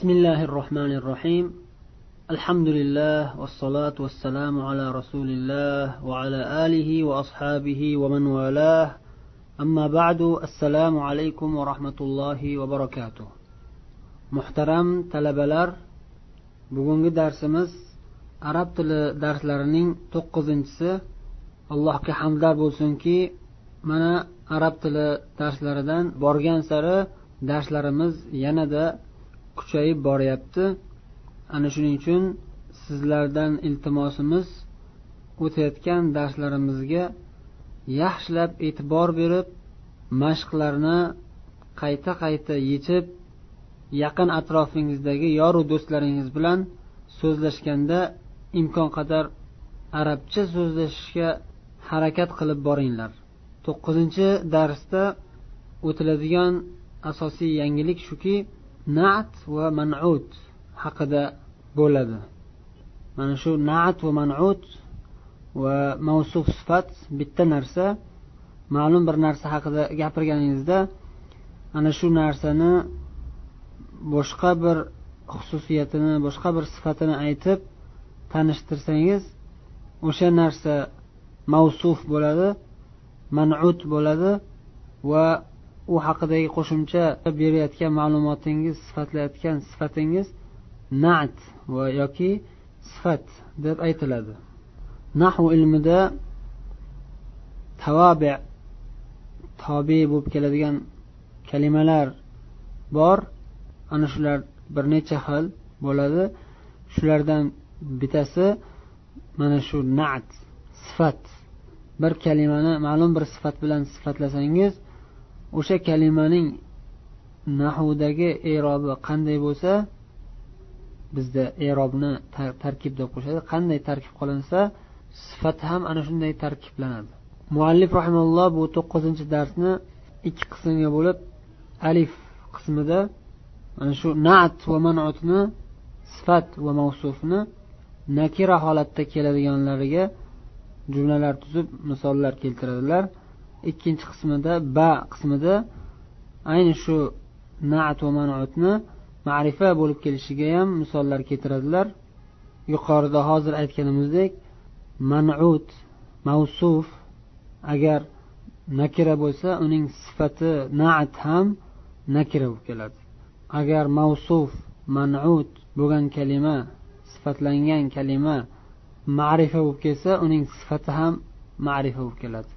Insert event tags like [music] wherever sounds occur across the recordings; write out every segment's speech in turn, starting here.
بسم الله الرحمن الرحيم الحمد لله والصلاة والسلام على رسول الله وعلى آله وأصحابه ومن والاه أما بعد السلام عليكم ورحمة الله وبركاته محترم talabalar bugungi darsimiz arab tili darslarining to'qqizinchisi allohga hamdlar bo'lsinki mana arab tili darslaridan borgan sari darslarimiz yanada kuchayib boryapti. Ana shuning uchun sizlardan iltimosimiz o'tayotgan darslarimizga yaxshilab e'tibor berib mashqlarni qayta qayta yechib yaqin atrofingizdagi yoru do'stlaringiz bilan so'zlashganda imkon qadar arabcha so'zlashishga harakat qilib boringlar. To'qqizinchi darsda o'tiladigan asosiy yangilik shuki nat va manut haqida bo'ladi. Mana shu nat va manut va mavsuf sifat bitta narsa. Ma'lum bir narsa haqida gapirganingizda ana shu narsani boshqa bir xususiyatini boshqa bir sifatini aytib tanishtirsangiz o'sha narsa mavsuf bo'ladi manut bo'ladi va u haqidagi qo'shimcha berayotgan ma'lumotingiz sifatlayotgan sifatingiz nat va yoki sifat deb aytiladi. Nahu ilmida tavabi tobe bo'lib keladigan kalimalar bor. Ana shular bir necha xil bo'ladi. Shulardan bittasi mana shu nat sifat. Bir kalimani ma'lum bir sifat bilan sifatlasangiz o'sha kalimaning nahudagi erobi qanday bo'lsa bizda erobni tarkib deb qo'shadi. Qanday tarkib qilinsa sifat ham ana shunday tarkiblanadi. Muallif rahimalloh bu to'qqizinchi darsni ikki qismga bo'lib alif qismida mana shu nat va manutni sifat va mavsufni nakira holatda keladiganlariga jumlalar tuzib misollar keltiradilar. Ikkinchi qismida ba qismida ayni shu naat va manutni ma'rifa bo'lib kelishiga ham misollar keltiradilar. Yuqorida hozir aytganimizdek manut mavsuf agar nakira bo'lsa uning sifati naat ham nakira bo'lib keladi. Agar mavsuf manut bo'lgan kalima sifatlangan kalima ma'rifa bo'lib kelsa uning sifati ham ma'rifa bo'lib keladi.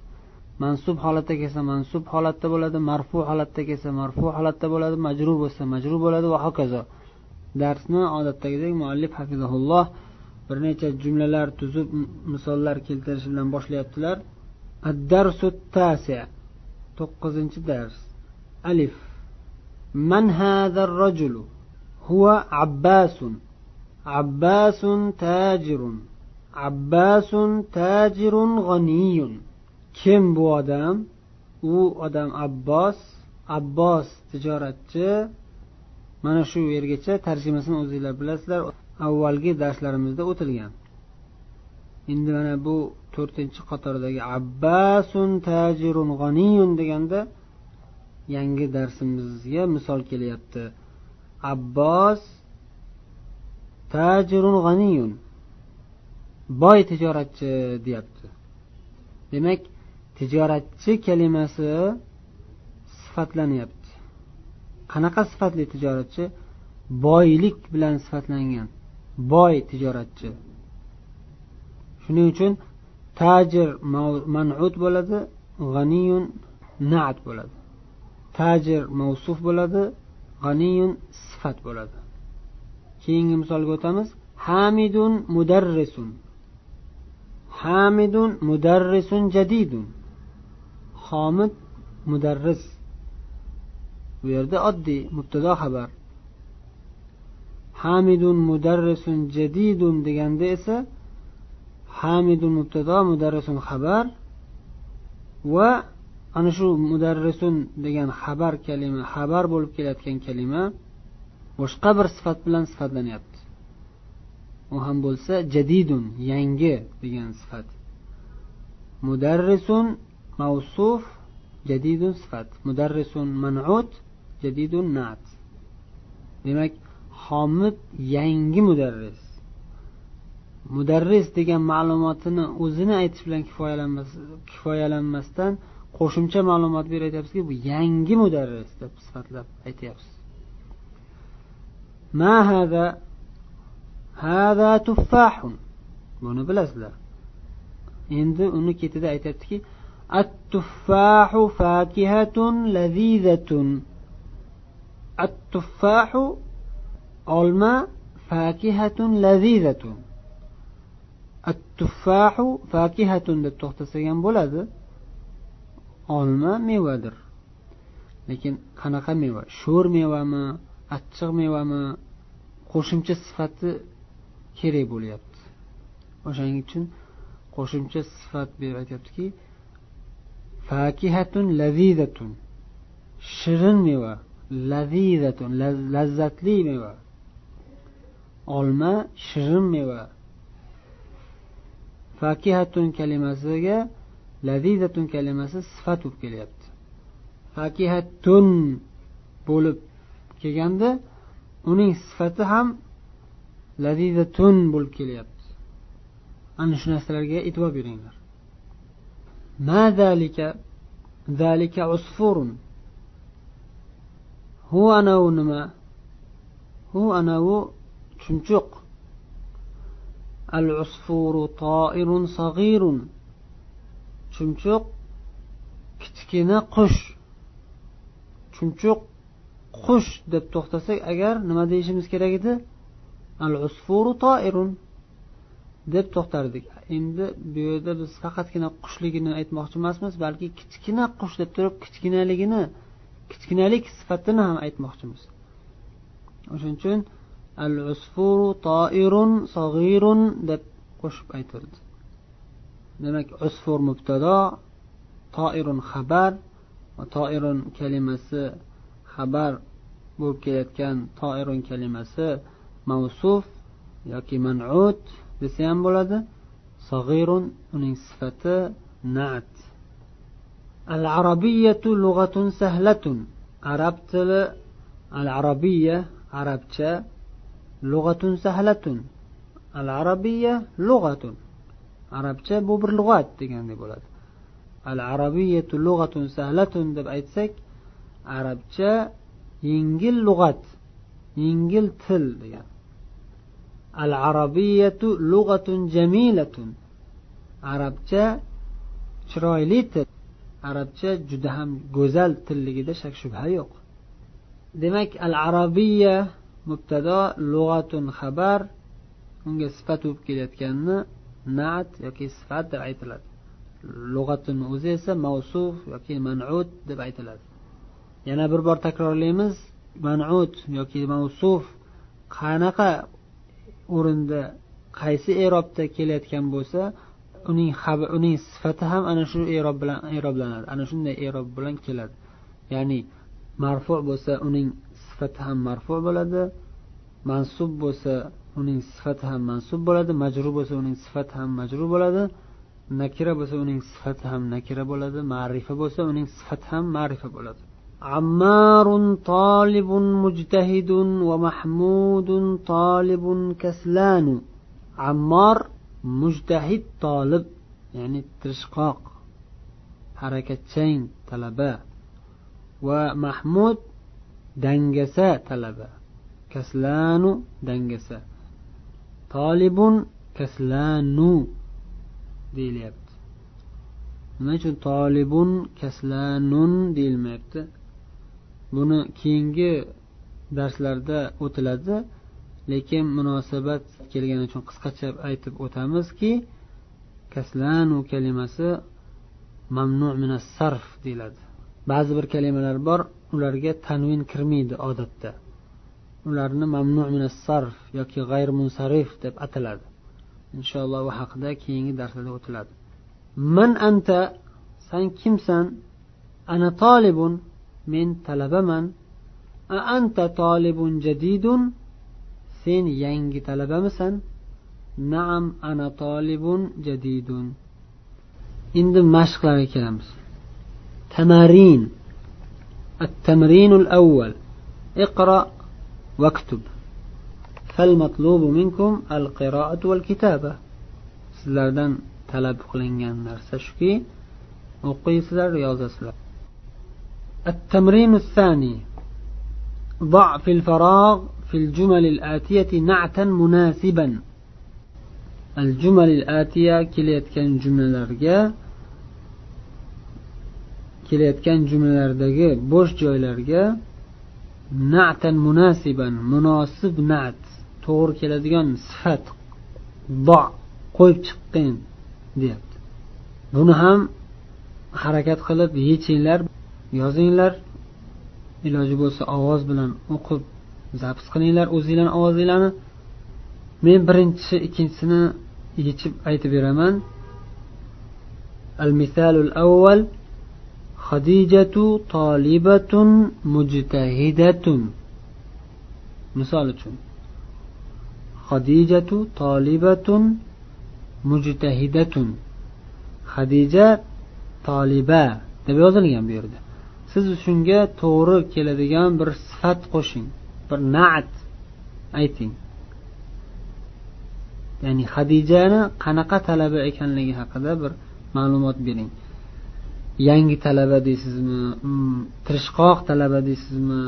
mansub holatda kelsa mansub holatda bo'ladi marfu holatda kelsa marfu holatda bo'ladi majrur bo'lsa majrur bo'ladi va hokazo. Darsni odatdagidek muallif hafizaulloh bir necha jumlalar tuzib misollar keltirish bilan boshlayaptilar. Addarsu tasi to'qqizinchi dars. Alif. Man hadar rajulu huwa abbasun. Abbasun tajirun. Abbasun tajirun g'aniyun kim bu odam? U odam abbos. Abbos tijoratchi. Mana shu yergacha tarjimasini o'zinglar bilasizlar. Avvalgi darslarimizda o'tilgan. Endi mana bu to'rtinchi qatordagi abbasun tajirun g'aniyun deganda yangi darsimizga misol kelyapti. Abbos tajirun g'aniyun boy tijoratchi deyapti. Demak tijoratchi kalimasi sifatlanyapti. Qanaqa sifatli tijoratchi? Boylik bilan sifatlangan. Boy tijoratchi. Shuning uchun tajir manut bo'ladi g'aniyun naat bo'ladi. Tajir mavsuf bo'ladi g'aniyun sifat bo'ladi. Keyingi misolga o'tamiz. Hamidun mudarrisun. Hamidun mudarrisun jadidun. Homid mudarris. Bu yerda oddiy mubtado xabar. Hamidun mudarrisun jadidun deganda esa hamidun mubtado mudarrisun xabar va ana shu mudarrisun degan xabar kalima xabar bo'lib kelayotgan kalima boshqa bir sifat bilan sifatlanyapti. U ham bo'lsa jadidun yangi degan sifat. Mudarrisun mavsuf jadidun sifat. Mudarrisun manut jadidun nat demak homid yangi mudarris. Mudarris degan ma'lumotini o'zini aytish bilan kifoyalanmasdan qo'shimcha ma'lumot berib aytyapsizki bu yangi mudarris deb sifatlab aytyapsiz. Ma hada? Hada tuffahun. Buni bilasizlar. Endi uni ketida aytyaptiki التفاح فاكهة لذيذة التفاح olma fakihatun lazizatun attuffahu fakihatun deb to'xtasak ham bo'ladi olma mevadir lekin qanaqa meva sho'r mevami achchiq mevami qo'shimcha sifati kerak bo'lyapti o'shaning uchun qo'shimcha sifat berib aytyaptiki fakihatun lazizatun shirin meva. Lazizatun lazzatli meva. Olma shirin meva. Fakihatun kalimasiga lazizatun kalimasi sifat bo'lib kelyapti. Fakihatun bo'lib kelganda uning sifati ham lazizatun bo'lib kelyapti. Ana shu narsalarga e'tibor beringlar. Ma zalika zalika usfurun. Hu anavi نما hu anavi chumchuq. Al usfuru صغير sag'irun chumchuq kichkina qush. Chumchuq qush deb to'xtasak agar nima deyishimiz kerak edi? Al usfuru toirun deb to'xtardik. Endi bu yerda biz faqatgina qushligini aytmoqchi emasmiz balki kichkina qush deb turib kichkinaligini kichkinalik sifatini ham aytmoqchimiz. O'shaning uchun al usfuru toirun sog'irun deb qo'shib aytildi. Demak usfur mubtado toirun xabar va toirun kalimasi xabar bo'lib kelayotgan toirun kalimasi mavsuf yoki manut desa ham bo'ladi. Sag'irun uning sifati nat al arabiyatu lug'atun sahlatun arab tili al arabiya arabcha lug'atun sahlatun al arabiya lug'atun arabcha bu bir lug'at degandek bo'ladi al arabiyatu lug'atun sahlatun deb aytsak arabcha yengil lug'at yengil til degani al arabiyatu lug'atun jamilatun. Arabcha chiroyli til. Arabcha juda ham go'zal tilligida shak shubha yo'q. Demak al arabiya mubtado lug'atun xabar unga sifat bo'lib kelayotganini naat yoki sifat deb aytiladi. Lug'atun o'zi esa mavsuf yoki manut deb aytiladi. Yana bir bor takrorlaymiz manut yoki mavsuf qanaqa o'rinda qaysi erobda kelayotgan bo'lsa uning uning sifati ham ana shu erob bilan eroblanadi. Ana shunday erob bilan keladi. Ya'ni marfu bo'lsa uning sifati ham marfu bo'ladi. Mansub bo'lsa uning sifati ham mansub bo'ladi. Majrur bo'lsa uning sifati ham majrur bo'ladi. Nakira bo'lsa uning sifati ham nakira bo'ladi. Ma'rifa bo'lsa uning sifati ham ma'rifa bo'ladi. عمار طالب مجتهد ومحمود طالب كسلان. عمار مجتهد طالب يعني ترشقاق حركتين طلبة. ومحمود دنجسة طلبة كسلان دنجسة. طالب كسلان. deyilyapti nima طالب كسلان kaslanun deyilmayapti buni keyingi darslarda o'tiladi. Lekin munosabat kelgani uchun qisqacha aytib o'tamizki kaslanu kalimasi mamnu minas sarf deyiladi. Ba'zi bir kalimalar bor ularga tanvin kirmaydi odatda. Ularni mamnu minas sarf yoki g'ayr munsarif deb ataladi. Inshaalloh bu haqida keyingi darslarda o'tiladi. Man anta san kimsan? Ana tolibun. men talabaman a anta tolibun jadidun sen yangi talabamisan naam ana tolibun jadidun endi mashqlarga kelamiz tamarin التمرين الأول اقرأ واكتب فالمطلوب منكم القراءة والكتابة sizlardan talab qilingan narsa shuki o'qiysizlar yozasizlar التمرين الثاني ضع في الفراغ في الجمل الآتية نعتا مناسبا الجمل الآتية kelayotgan jumlalarga kelayotgan jumlalardagi bo'sh joylarga na'tan munasiban munosib nat to'g'ri keladigan sifat do qo'yib chiqqin deyapti buni ham harakat qilib yechinglar yozinglar iloji bo'lsa ovoz bilan o'qib zapis qilinglar o'zinglarni ovozinglarni men birinchi ikkinchisini yechib aytib beraman al misalul avval خديجة طالبة مجتهدة misol uchun خديجة طالبة مجتهدة hadija toliba deb yozilgan bu yerda Siz shunga to'g'ri keladigan bir sifat qo'shing bir naat ayting. Ya'ni hadijani qanaqa talaba ekanligi haqida bir ma'lumot bering. Yangi talaba deysizmi? Mm, tirishqoq talaba deysizmi?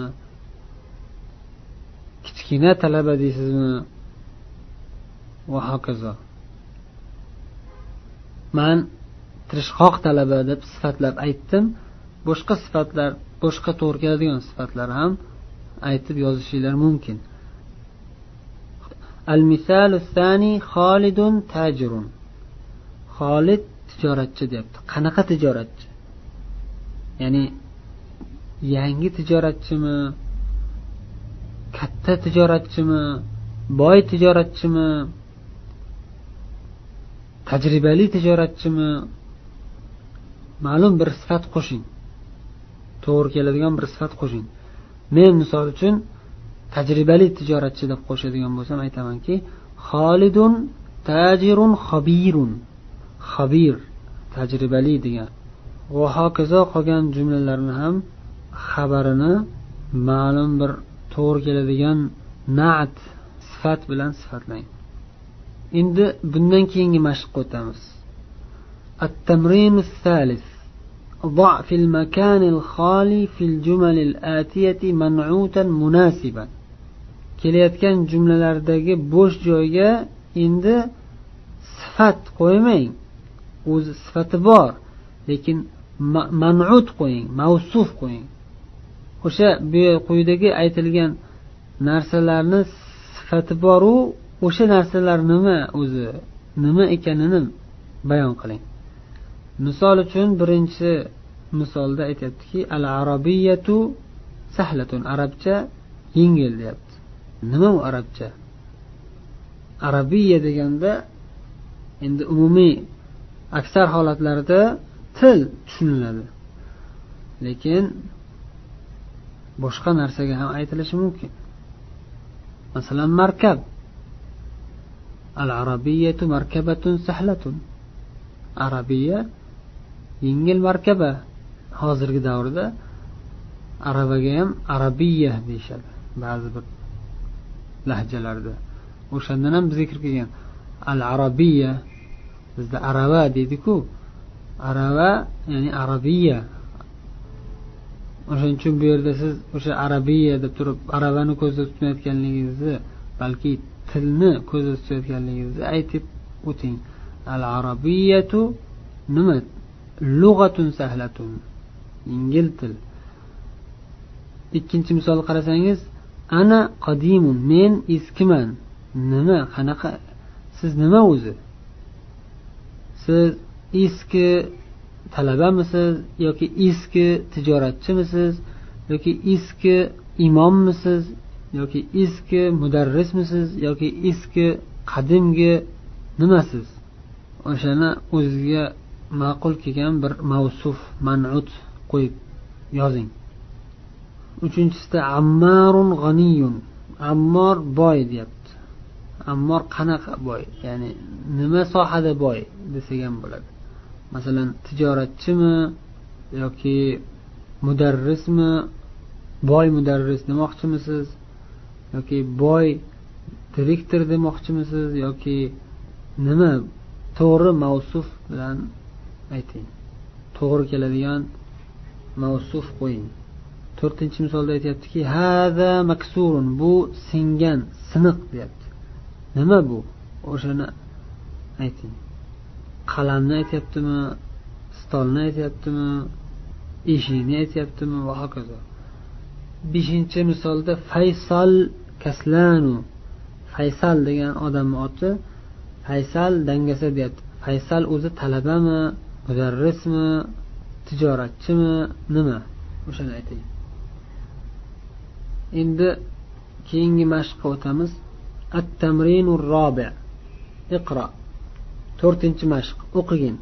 Kichkina talaba deysizmi? Va hokazo. Man tirishqoq talaba deb sifatlab aytdim. boshqa sifatlar boshqa to'g'ri keladigan sifatlar ham aytib yozishinglar mumkin. Al misalu sani xolidun tajirun. Xolid tijoratchi deyapti. Qanaqa tijoratchi? Ya'ni yangi tijoratchimi? Katta tijoratchimi? Boy tijoratchimi? Tajribali tijoratchimi? Ma'lum bir sifat qo'shing. to'g'ri keladigan bir sifat qo'shing. Men misol uchun tajribali tijoratchi deb qo'shadigan bo'lsam aytamanki xolidun tajirun xobirun. Xobir tajribali degan. Va hokazo qolgan jumlalarni ham xabarini ma'lum bir to'g'ri keladigan naat sifat bilan sifatlang. Endi bundan keyingi mashqqa o'tamiz. At tamrin salis ضع في المكان الخالي في الجمل الآتية منعوتا مناسبا kelayotgan jumlalardagi bo'sh joyga endi sifat qo'ymang o'zi sifati bor lekin manut qo'ying mavsuf qo'ying o'sha bu quyidagi aytilgan narsalarni sifati boru o'sha narsalar nima o'zi nima ekanini bayon qiling misol uchun birinchi misolda aytyaptiki al arabiyatu sahlatun arabcha yengil deyapti. Nima u arabcha? Arabiya deganda endi umumiy aksar holatlarda til tushuniladi. Lekin boshqa narsaga ham aytilishi mumkin. Masalan markab. Al arabiyatu markabatun sahlatun. Arabiya yengil markaba hozirgi davrda aravaga ham arabiya deyishadi. Ba'zi bir lahjalarda. O'shandan ham zikr kelgan. Al arabiya bizda arava deydiku. Arava ya'ni arabiya o'shaning uchun bu yerda siz o'sha arabiya deb turib aravani ko'zda tutmayotganligingizni balki tilni ko'zda tutayotganligingizni aytib o'ting. Al arabiyatu nima lug'atun sahlatun. Yengil til ikkinchi misol qarasangiz ana qadimun men eskiman. Nima qanaqa siz nima o'zi? Siz eski talabamisiz yoki eski tijoratchimisiz yoki eski imommisiz yoki eski mudarrismisiz yoki eski qadimgi nimasiz? O'shani o'zizga ma'qul kelgan bir mavsuf manut qo'yib yozing. Uchinchisida ammarun g'aniyun ammor boy deyapti. Ammor qanaqa boy? Ya'ni nima sohada boy desak ham bo'ladi. Masalan tijoratchimi yoki mudarrismi? Boy mudarris demoqchimisiz? Yoki boy direktor demoqchimisiz? Yoki nima to'g'ri mavsuf bilan ayting. To'g'ri keladigan mavsuf qo'ying. To'rtinchi misolda aytyaptiki hada maksurun. Bu singan siniq deyapti. Nima bu? O'shani ayting. Qalamni aytyaptimi? Stolni aytyaptimi? Eshikni aytyaptimi? Va hokazo. Beshinchi misolda faysal kaslanu. Faysal degan odamni oti faysal dangasa deyapti. Faysal o'zi talabami? mudarrismi tijoratchimi nima o'shani ayting endi keyingi mashqqa o'tamiz at tamrinu robi iqro to'rtinchi mashq o'qigin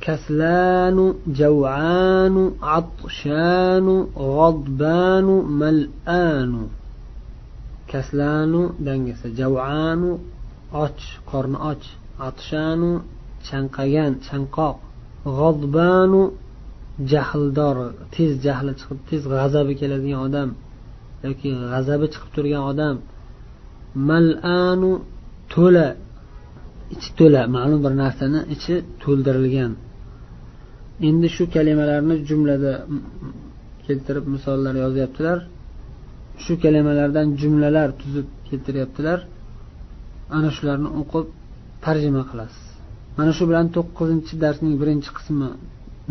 كسلان جوعان عطشان غضبان ملآن كسلان dangasa javanu och qorni och atshanu chanqagan chanqoq. G'odbanu jahldor tez jahli chiqib tez g'azabi keladigan odam yoki g'azabi chiqib turgan odam. Malanu to'la ichi to'la ma'lum bir narsani ichi to'ldirilgan. Endi shu kalimalarni jumlada keltirib misollar yozyaptilar. Shu kalimalardan jumlalar tuzib keltiryaptilar. Ana shularni o'qib tarjima qilasiz. Mana shu bilan to'qqizinchi darsning birinchi qismi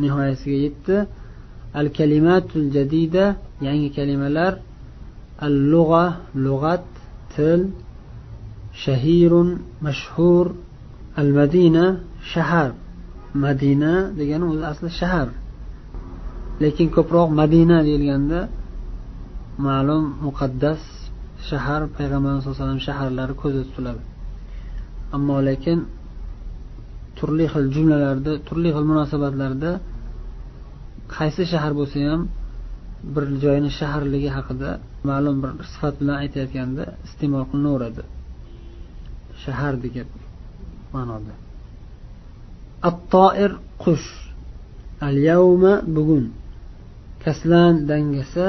nihoyasiga yetdi. Al kalimatul jadida yangi kalimalar. Al lug'a lug'at til. Shahirun mashhur. Al madina shahar. Madina degani o'zi asli shahar. Lekin ko'proq madina deyilganda ma'lum muqaddas shahar payg'ambarimiz alayhi vasallam shaharlari ko'zda tutiladi. Ammo lekin turli xil jumlalarda turli xil munosabatlarda qaysi shahar bo'lsa ham bir joyni shaharligi haqida ma'lum bir sifat bilan aytayotganda iste'mol qilinaveradi. Shahar degan ma'noda. Attoir qush. Al yavma bugun. Kaslan dangasa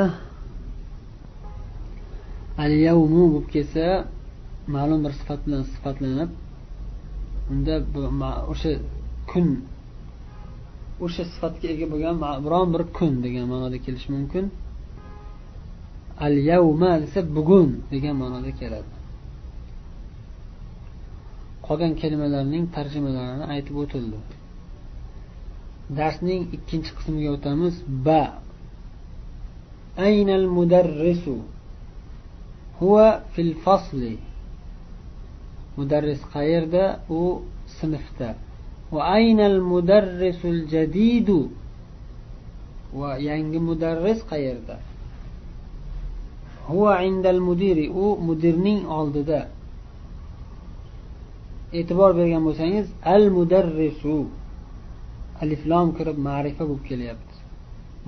al yavmu bo'lib kelsa ma'lum bir sifat bilan sifatlanib unda o'sha kun o'sha sifatga ega bo'lgan biron bir kun degan ma'noda kelishi mumkin. Al yavma desa bugun degan ma'noda keladi. Qolgan kalimalarning tarjimalarini aytib o'tildi. Darsning ikkinchi qismiga o'tamiz. Ba. Aynal mudarrisu. Huwa fil fasli. Mudarris qayerda? U sinfda. Va aynal mudarrisul jadidu? Va yangi mudarris qayerda? Huwa indal mudiri. U mudirning oldida. E'tibor bergan bo'lsangiz al mudarrisu. Aliflom kirib ma'rifa bo'lib kelyapti.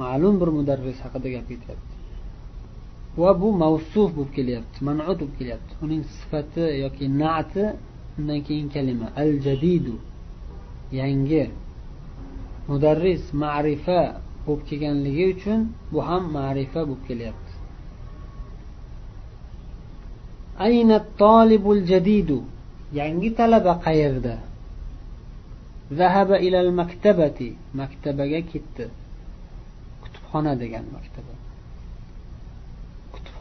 Ma'lum bir mudarris haqida gap ketyapti. Va bu mavsuf bo'lib kelyapti manut bo'lib kelyapti. Uning sifati yoki nati undan keyin kalima. Al jadidu yangi mudarris ma'rifa bo'lib kelganligi uchun bu ham ma'rifa bo'lib kelyapti. Ayna tolibul jadidu yangi talaba qayerda? Zahaba ilal maktabati maktabaga ketdi. Kutubxona degan maktaba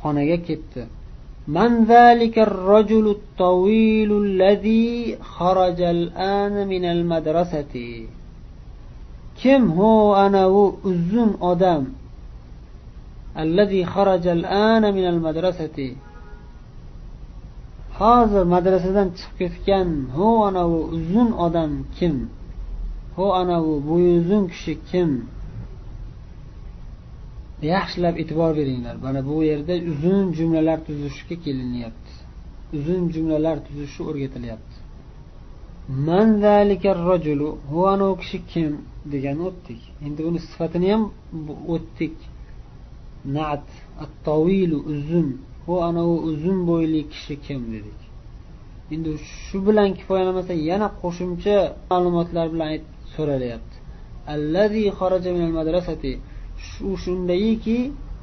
kutubxonaga ketdi من ذلك الرجل الطويل الذي خرج الآن من المدرسة كم هو أنا أزن أدم الذي خرج الآن من المدرسة hozir madrasadan chiqib ketgan hu anavi uzun odam kim hu anavi bo'yuzun kishi kim Yaxshilab e'tibor beringlar. Mana bu yerda uzun jumlalar tuzishga kelinyapti. Uzun jumlalar tuzishni o'rgatilyapti. Man rajulu hu anavi kishi kim degan o'tdik. Endi uni sifatini ham o'tdik. Nat at uzun. U anavi uzun bo'yli kishi kim dedik. Endi shu bilan kifoyalamasa yana qo'shimcha ma'lumotlar bilan so'ralyapti. Allazi xaraja minal madrasati u shundayiki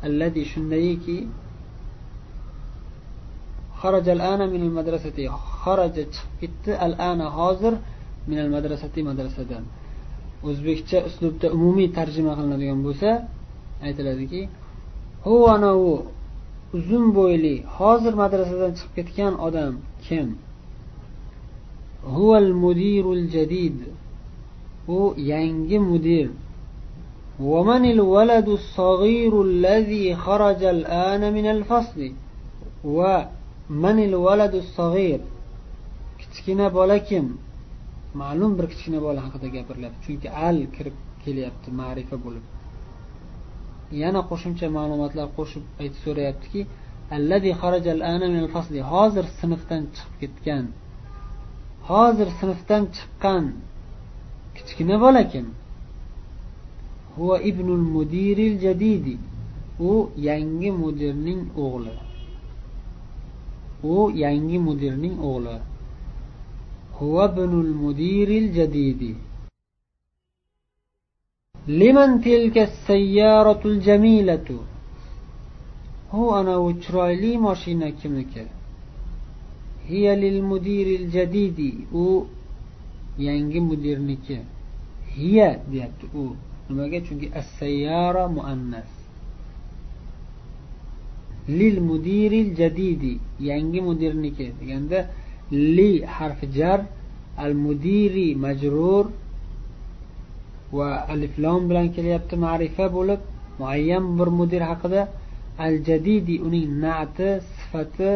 allazi shundayiki xaraja alana min al madrasati xaraja chiqib ketdi alana hozir min al madrasati madrasadan. O'zbekcha uslubda umumiy tarjima qilinadigan bo'lsa aytiladiki hu anavi uzun bo'yli hozir madrasadan chiqib ketgan odam kim? Huval mudirul jadid u yangi mudir. ومن الولد الصغير الذي خرج الآن من الفصل ومن الولد الصغير kichkina bola kim ma'lum bir kichkina bola haqida gapirilyapti chunki al kirib kelyapti ma'rifa bo'lib yana qo'shimcha ma'lumotlar qo'shib aytib so'rayaptiki hozir sinfdan chiqib ketgan hozir sinfdan chiqqan kichkina bola kim Huva ibnul mudiril jadidi. U yangi mudirning o'g'li. U yangi mudirning o'g'li. Huva ibnul mudiril jadidi. Liman tilka sayyaratul jamilatu? Hu anavi chiroyli mashina kimniki? Hiya lil mudiril jadidi. U yangi mudirniki. Hiya deyapti u. nimaga? Chunki as sayyara muannas. Lil mudiril jadidi. Yangi mudirniki. Deganda li harfi jar al mudiri majrur va aliflom bilan kelyapti ma'rifa bo'lib muayyan bir mudir haqida. Al jadidi uning nati sifati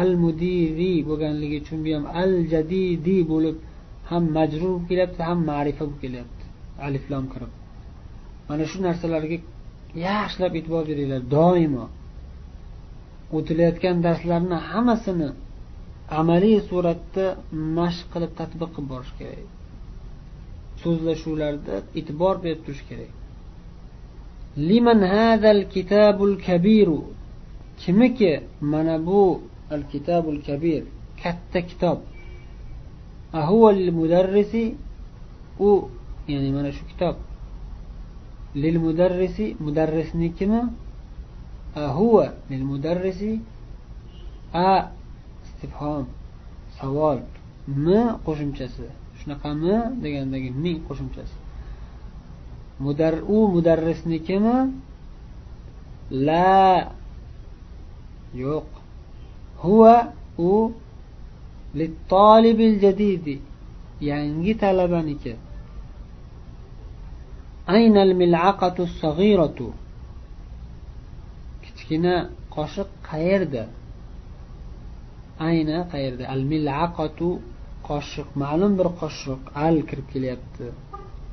al mudiri bo'lganligi uchun bu ham al jadidi bo'lib ham majrur bo'lib kelyapti ham ma'rifa bo'lib kelyapti. Aliflom kirib. Mana shu narsalarga yaxshilab e'tibor beringlar doimo. O'tilayotgan darslarni hammasini amaliy suratda mashq qilib tadbiq qilib borish kerak. So'zlashuvlarda e'tibor berib turish kerak. Liman hadal kitabul kabiru? Kimiki mana bu al kitabul kabir katta kitob? Mudarrisi? U ya'ni mana shu kitob. Lil mudarrisi mudarrisnikimi? Huva lil mudarrisi? A istifhom savol m qo'shimchasi. Shunaqami degandagi ming qo'shimchasi. Mudar u mudarrisnikimi? La yo'q. Huva u jadidi yangi talabaniki. Aynal milaqatu sag'iratu kichkina qoshiq qayerda? Ayna qayerda? Al milaqatu qoshiq ma'lum bir qoshiq. Al kirib kelyapti.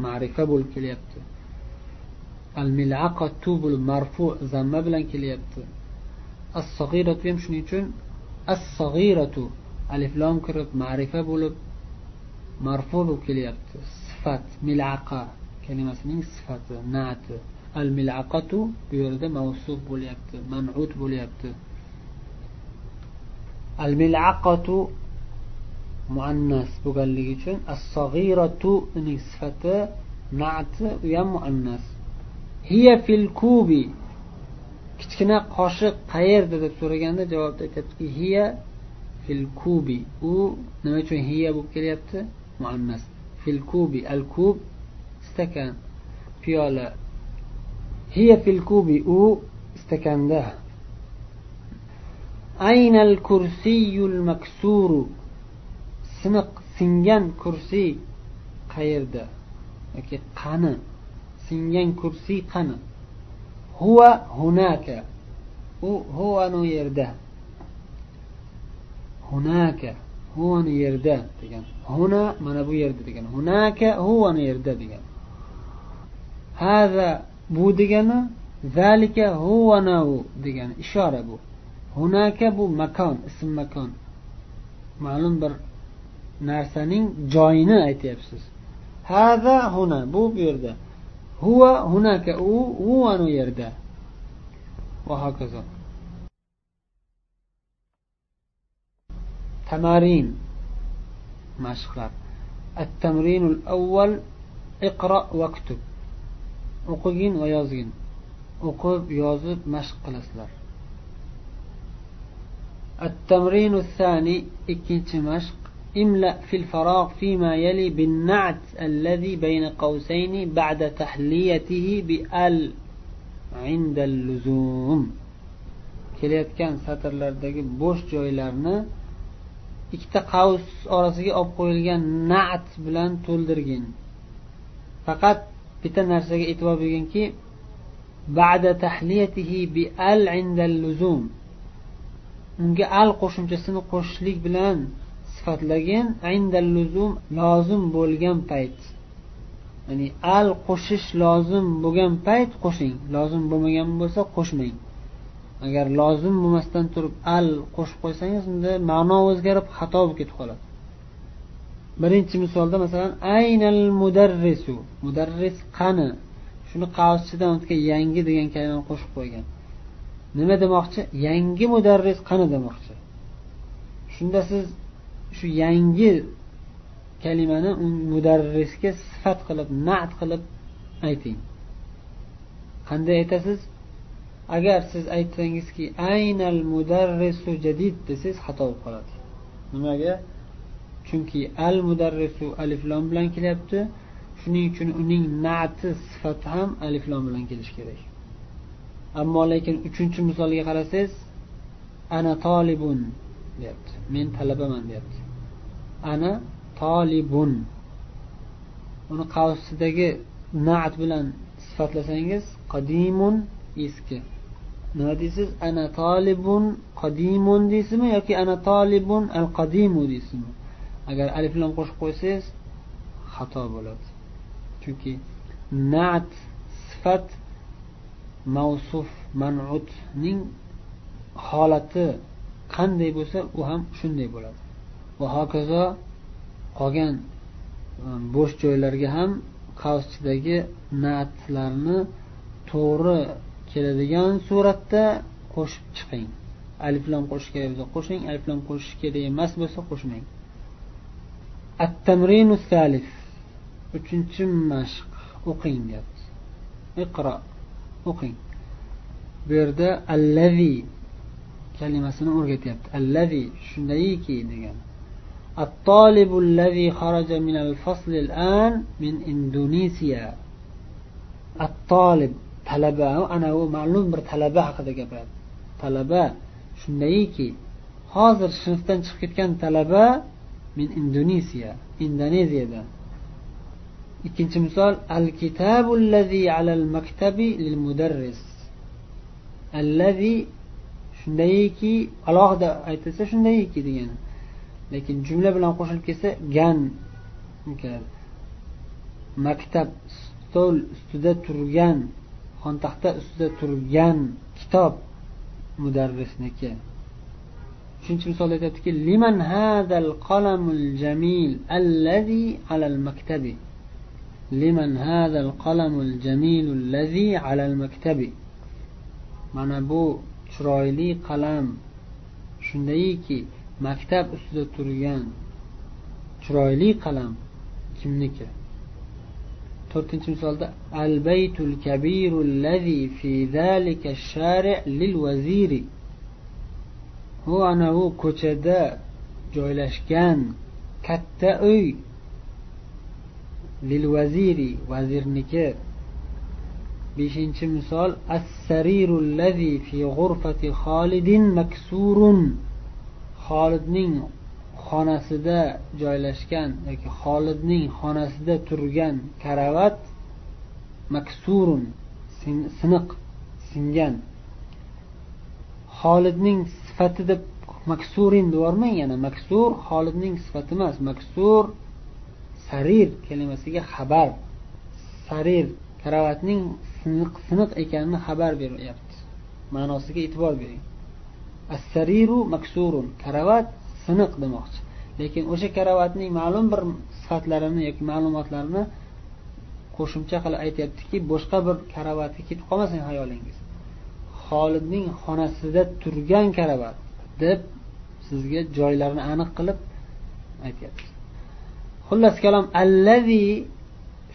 Ma'rifa bo'lib kelyapti. Al milaqatu bo'lib marfu zamma bilan kelyapti. As sag'iratu ham shuning uchun as sag'iratu aliflom kirib ma'rifa bo'lib marfu bo'lib kelyapti. Sifat milaqa. Kalimasining sifati nati. Al milaqatu bu yerda mavsuf bo'lyapti manut bo'lyapti. Al milaqatu muannas bo'lganligi uchun as sag'iratu uning sifati nati u ham muannas. Hiya fil kubi. Kichkina qoshiq qayerda deb so'raganda javobda aytyaptiki hiya fil kubi. U nima uchun hiya bo'lib kelyapti? Muannas. Fil kubi. Al kub stakan piyola. Hiya fil kubi u stakanda aynal kursiyul maksuru. Siniq singan kursiy qayerda? Yoki qani? Singan kursiy qani? Huva hunaka. U huvanu yerda. Hunaka huvani yerda degan. Huna mana bu yerda degan. Hunaka huvani yerda degan. haza bu degani zalika huvanavu degani ishora bu hunaka bu makon ism makon ma'lum bir narsaning joyini aytyapsiz hada huna bu bu yerda huva hunaka u u ana u yerda va hokazo tamarin mashqlar التمرين الأول اقرأ واكتب o'qigin va yozgin o'qib yozib mashq qilasizlar التمرين الثاني ikkinchi mashq املأ في الفراغ فيما يلي بالنعت الذي بين قوسين بعد تحليته بأل عند اللزوم kelayotgan satrlardagi bo'sh joylarni ikkita qavs orasiga olib qo'yilgan nat bilan to'ldirgin faqat bitta narsaga e'tibor berginki ba'da tahliyatihi bi al luzum. Unga al qo'shimchasini qo'shishlik bilan sifatlagin indal luzum lozim bo'lgan payt. Ya'ni al qo'shish lozim bo'lgan payt qo'shing. Lozim bo'lmagan bo'lsa qo'shmang. Agar lozim bo'lmasdan turib al qo'shib qo'ysangiz unda ma'no o'zgarib xato bo'lib ketib qoladi. Birinchi misolda masalan aynal mudarrisu. Mudarris qani? Shuni qavschidan o'tgan yangi degan kalimani qo'shib qo'ygan. Nima demoqchi? Yangi mudarris qani demoqchi. Shunda siz shu yangi kalimani mudarrisga sifat qilib nat qilib ayting. Qanday aytasiz? Agar siz aytsangizki aynal mudarrisu jadid desangiz xato bo'lib qoladi. Nimaga? Chunki al mudarrisu aliflom bilan kelyapti. Shuning uchun uning nati sifati ham aliflom bilan kelishi kerak. Ammo lekin uchinchi misolga qarasangiz ana tolibun deyapti. Men talabaman deyapti. Ana tolibun uni qavsidagi nat bilan sifatlasangiz qadimun eski. Nima deysiz? Ana tolibun qadimun deysizmi yoki ana tolibun al qadimu deysizmi? Agar alif bilan qo'shib qo'ysangiz xato bo'ladi. Chunki nat sifat mavsuf manutning holati qanday bo'lsa u ham shunday bo'ladi. Va hokazo qolgan um, bo'sh joylarga ham qavschidagi natlarni to'g'ri keladigan suratda qo'shib chiqing. Aliflam qo'shish kerak bo'lsa qo'shing aliflam qo'shish kerak emas bo'lsa qo'shmang. التمرين الثالث uchinchi mashq o'qing deyapti iqro o'qing bu yerda allazi kalimasini o'rgatyapti allazi shundayki degan الطالب الذي خرج من الفصل الآن من إندونيسيا الطالب talaba ana u ma'lum bir talaba haqida gapiradi talaba shundayki hozir sinfdan chiqib ketgan talaba min indonesiya indoneziyadan ikkinchi misol al kitabu alal maktabi lil mudarris allazi shundayki alohida aytilsa shundayki degani. Lekin jumla bilan qo'shilib kelsa gan. Maktab stol ustida turgan xontaxta ustida turgan kitob mudarrisniki. Uchinchi misol aytyaptiki liman hadal qalamul jamil allazi alal maktabi liman hadal qalamul jamil allazi alal maktabi mana bu chiroyli qalam shundayki maktab ustida turgan chiroyli qalam kimniki to'rtinchi misolda al baytul kabiru allazi fi zalika shari lil vaziri u anavi ko'chada joylashgan katta uy. Lil vaziri vazirniki. Beshinchi misol as sariru allazi fi g'urfati xolidin maksurun. Xolidning xonasida joylashgan yoki xolidning xonasida turgan karavat maksurun siniq singan. Xolidning sifati deb maksurin deyormang yana maksur xolidning sifati emas maksur sarir kalimasiga xabar sarir karavatning siniq siniq ekanini xabar beryapti. Ma'nosiga e'tibor bering. As sariru maksurun karavat siniq demoqchi. Lekin o'sha karavatning ma'lum bir sifatlarini yoki ma'lumotlarini qo'shimcha qilib aytyaptiki boshqa bir karavatga ketib qolmasin hayolingiz. Xolidning xonasida turgan karavat deb sizga joylarini aniq qilib aytyapti. Xullas kalom allazi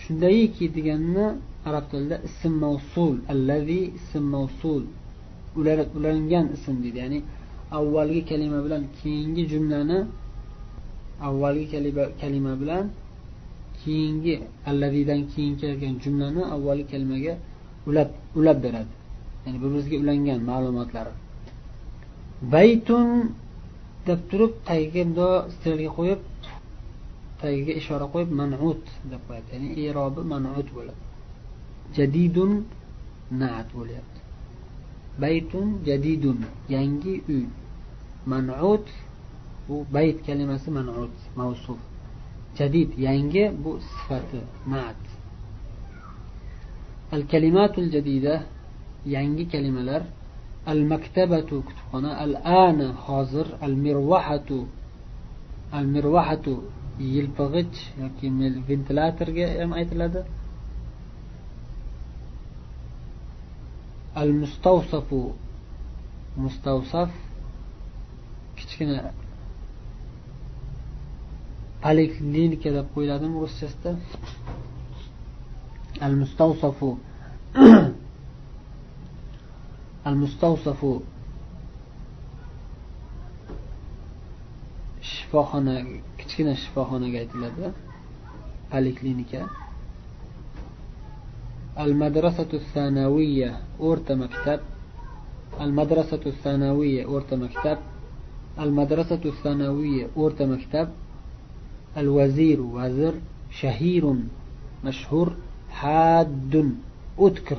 shundayki deganni arab tilida ism mavsul allazi ism mavsul. Ulangan ism deydi. Ya'ni avvalgi kalima bilan keyingi jumlani avvalgi kalima bilan keyingi allazidan keyin kelgan jumlani avvalgi kalimaga ulab ulab beradi. Ya'ni bir birimizga ulangan ma'lumotlari. Baytun deb turib tagiga bundoq strelka qo'yib tagiga ishora qo'yib manut deb qo'yadi. Ya'ni irobi manut bo'ladi. Jadidun naat bo'lyapti. Baytun jadidun yangi uy. Manut bu bayt kalimasi manut mavsuf. Jadid yangi bu sifati naat. Al kalimatul jadida yangi kalimalar. Al maktabatu kutubxona. Al ana hozir. Al mirvahatu al mirvahatu yilpig'ich yoki ventilyatorga ham aytiladi. Al mustavsafu mustavsaf kichkina poliklinika deb qo'yiladimi ruschasida al mustavsafu [clears throat] mustavsafu shifoxona kichkina shifoxonaga aytiladi poliklinika al madrasatu sanaviya o'rta maktab al madrasatu sanaviya o'rta maktab al madrasatu sanaviya o'rta maktab al vazir vazir shahirun mashhur haddun o'tkir